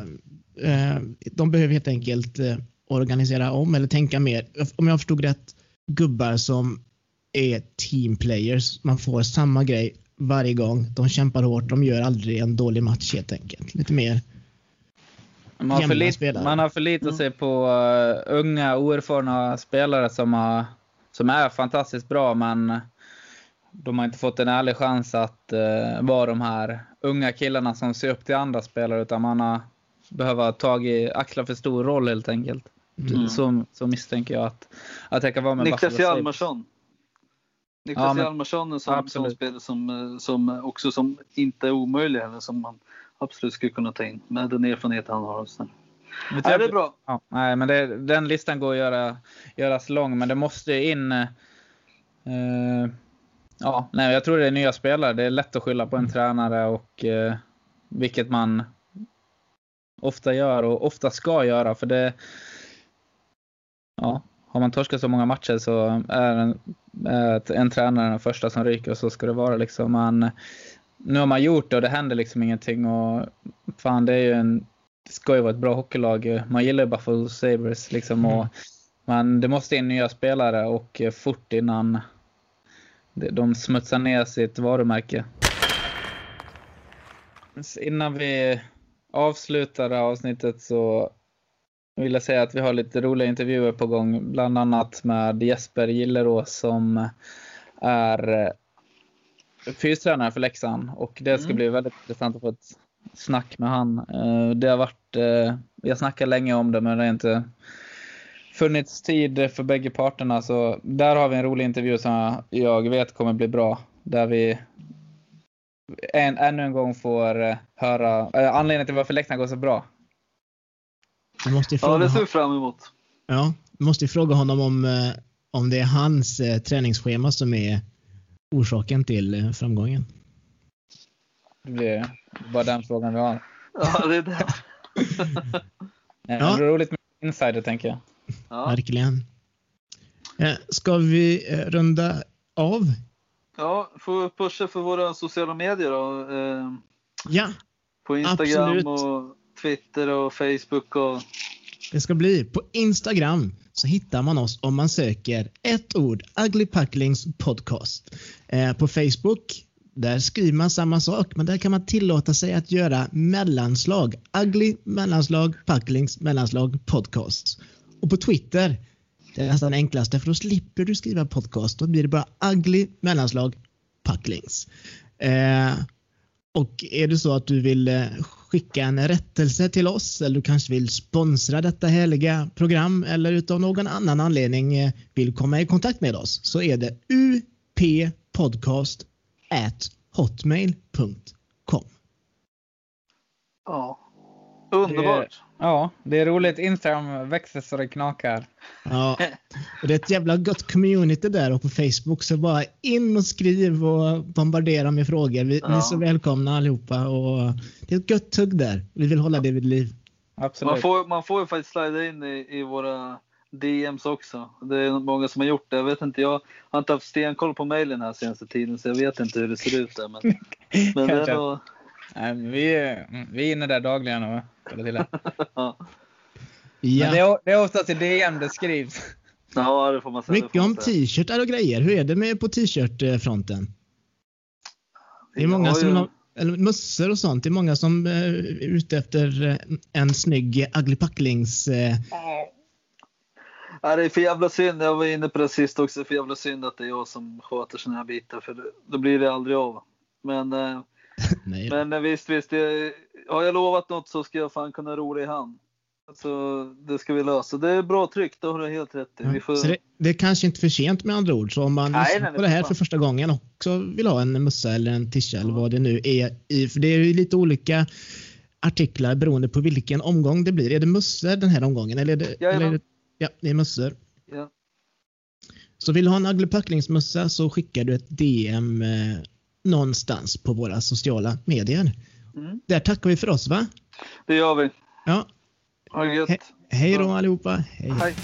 eh, de behöver helt enkelt eh, organisera om eller tänka mer. Om jag förstod rätt, gubbar som är teamplayers. Man får samma grej varje gång. De kämpar hårt. De gör aldrig en dålig match helt enkelt. Lite mer. Man har, förlit, spelare. man har förlitat sig på uh, unga oerfarna spelare som, har, som är fantastiskt bra men de har inte fått en ärlig chans att uh, vara de här unga killarna som ser upp till andra spelare utan man har behövt tagit, axla för stor roll helt enkelt. Mm. Så, så misstänker jag att, att det kan vara med Niklas. Hjalmarsson. Niklas Ja, men- Hjalmarsson är en sån, sån spelare som, som också som inte är omöjlig eller som man absolut skulle kunna ta in med den erfarenhet han har. Men Nej, det är bra. Ja, nej, men det, den listan går att göra, göras lång, men det måste in... Eh, ja, nej, jag tror det är nya spelare. Det är lätt att skylla på en tränare och eh, vilket man ofta gör och ofta ska göra. För det... Ja, har man torskat så många matcher så är en, en tränare den första som ryker och så ska det vara liksom. Man, nu har man gjort det och det händer liksom ingenting och fan det är ju en det ska ju vara ett bra hockeylag. Man gillar ju Buffalo Sabres liksom. Och, men det måste in nya spelare och fort innan de- smutsar ner sitt varumärke. Innan vi avslutar det här avsnittet så vill jag säga att vi har lite roliga intervjuer på gång. Bland annat med Jesper Gillerås som är eh, fystränare för Leksand. Och det ska Mm. bli väldigt intressant att få ett snack med han. Eh, Det har varit, eh, jag snackar länge om det men det har inte funnits tid för bägge parterna. Så där har vi en rolig intervju som jag vet kommer bli bra. Där vi en, ännu en gång får höra anledningen till varför Leksand går så bra. Vi måste ju Ja, fråga, det ser vi fram emot. ja, måste ju fråga honom om, eh, om det är hans eh, träningsschema som är orsaken till eh, framgången. Det är bara den frågan vi har. Ja, det är det. Ja. Det är roligt med insider tänker jag. Ja. Verkligen. Ska vi runda av? ja, får vi pusha för våra sociala medier då. Ja, På Instagram Absolut. och Twitter och Facebook och det ska bli. På Instagram så hittar man oss om man söker ett ord, Ugly Packlings podcast. Eh, på Facebook, där skriver man samma sak, men där kan man tillåta sig att göra mellanslag. Ugly mellanslag, Packlings mellanslag podcast. Och på Twitter, det är nästan enklaste för då slipper du skriva podcast. Då blir det bara Ugly mellanslag, Packlings. Eh, och är det så att du vill eh, skicka en rättelse till oss eller du kanske vill sponsra detta härliga program eller utav någon annan anledning eh, vill komma i kontakt med oss så är det uppodcast at hotmail.com. Ja. Underbart. Ja, det är roligt. Instagram växer så det knakar. Ja, och det är ett jävla gott community där och på Facebook så bara in och skriv och bombardera med frågor. Vi, Ni är så välkomna allihopa och det är ett gött tugg där. Vi vill hålla det vid liv. Absolut. Man får, man får ju faktiskt slida in i, i våra DMs också. Det är många som har gjort det. Jag vet inte, jag har inte haft stenkoll på mejlen här senaste tiden så jag vet inte hur det ser ut där. Men, men det är nog, Nej, vi, är- vi är inne där dagligen och kollar till det. ja. Men det, är, det är oftast i DM det skrivs. ja, det får man säga. Mycket om t-shirtar och grejer. Hur är det med på t-shirt-fronten? Det är många som ju- har, eller mössor och sånt. Det är många som eh, är ute efter eh, en snygg Ugly Packlings. Eh, Ja, det är för jävla synd. Jag var inne på det sist också. Det är för jävla synd att det är jag som sköter såna här bitar. För det, då blir det aldrig av. Men, eh, nej. men visst, visst. Det, har jag lovat något så ska jag fan kunna ro det i hamn. Så det ska vi lösa. Det är bra tryck, det har du helt rätt i. Får... Så det, det är kanske inte för sent med andra ord. Så om man Nej, lyssnar nej, på det här för första gången också vill ha en mössa eller en tisha eller vad det nu är i. För det är ju lite olika artiklar beroende på vilken omgång det blir. Är det mössor den här omgången? Eller är det, Jajamän. eller är det, ja, det är mössor. Ja. Så vill du ha en Ugly Packlingsmössa så skickar du ett DM eh, någonstans på våra sociala medier. Mm. Där tackar vi för oss va? Det gör vi. Ja. Ha det gött. He hej då allihopa. Hej. Hej.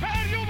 Per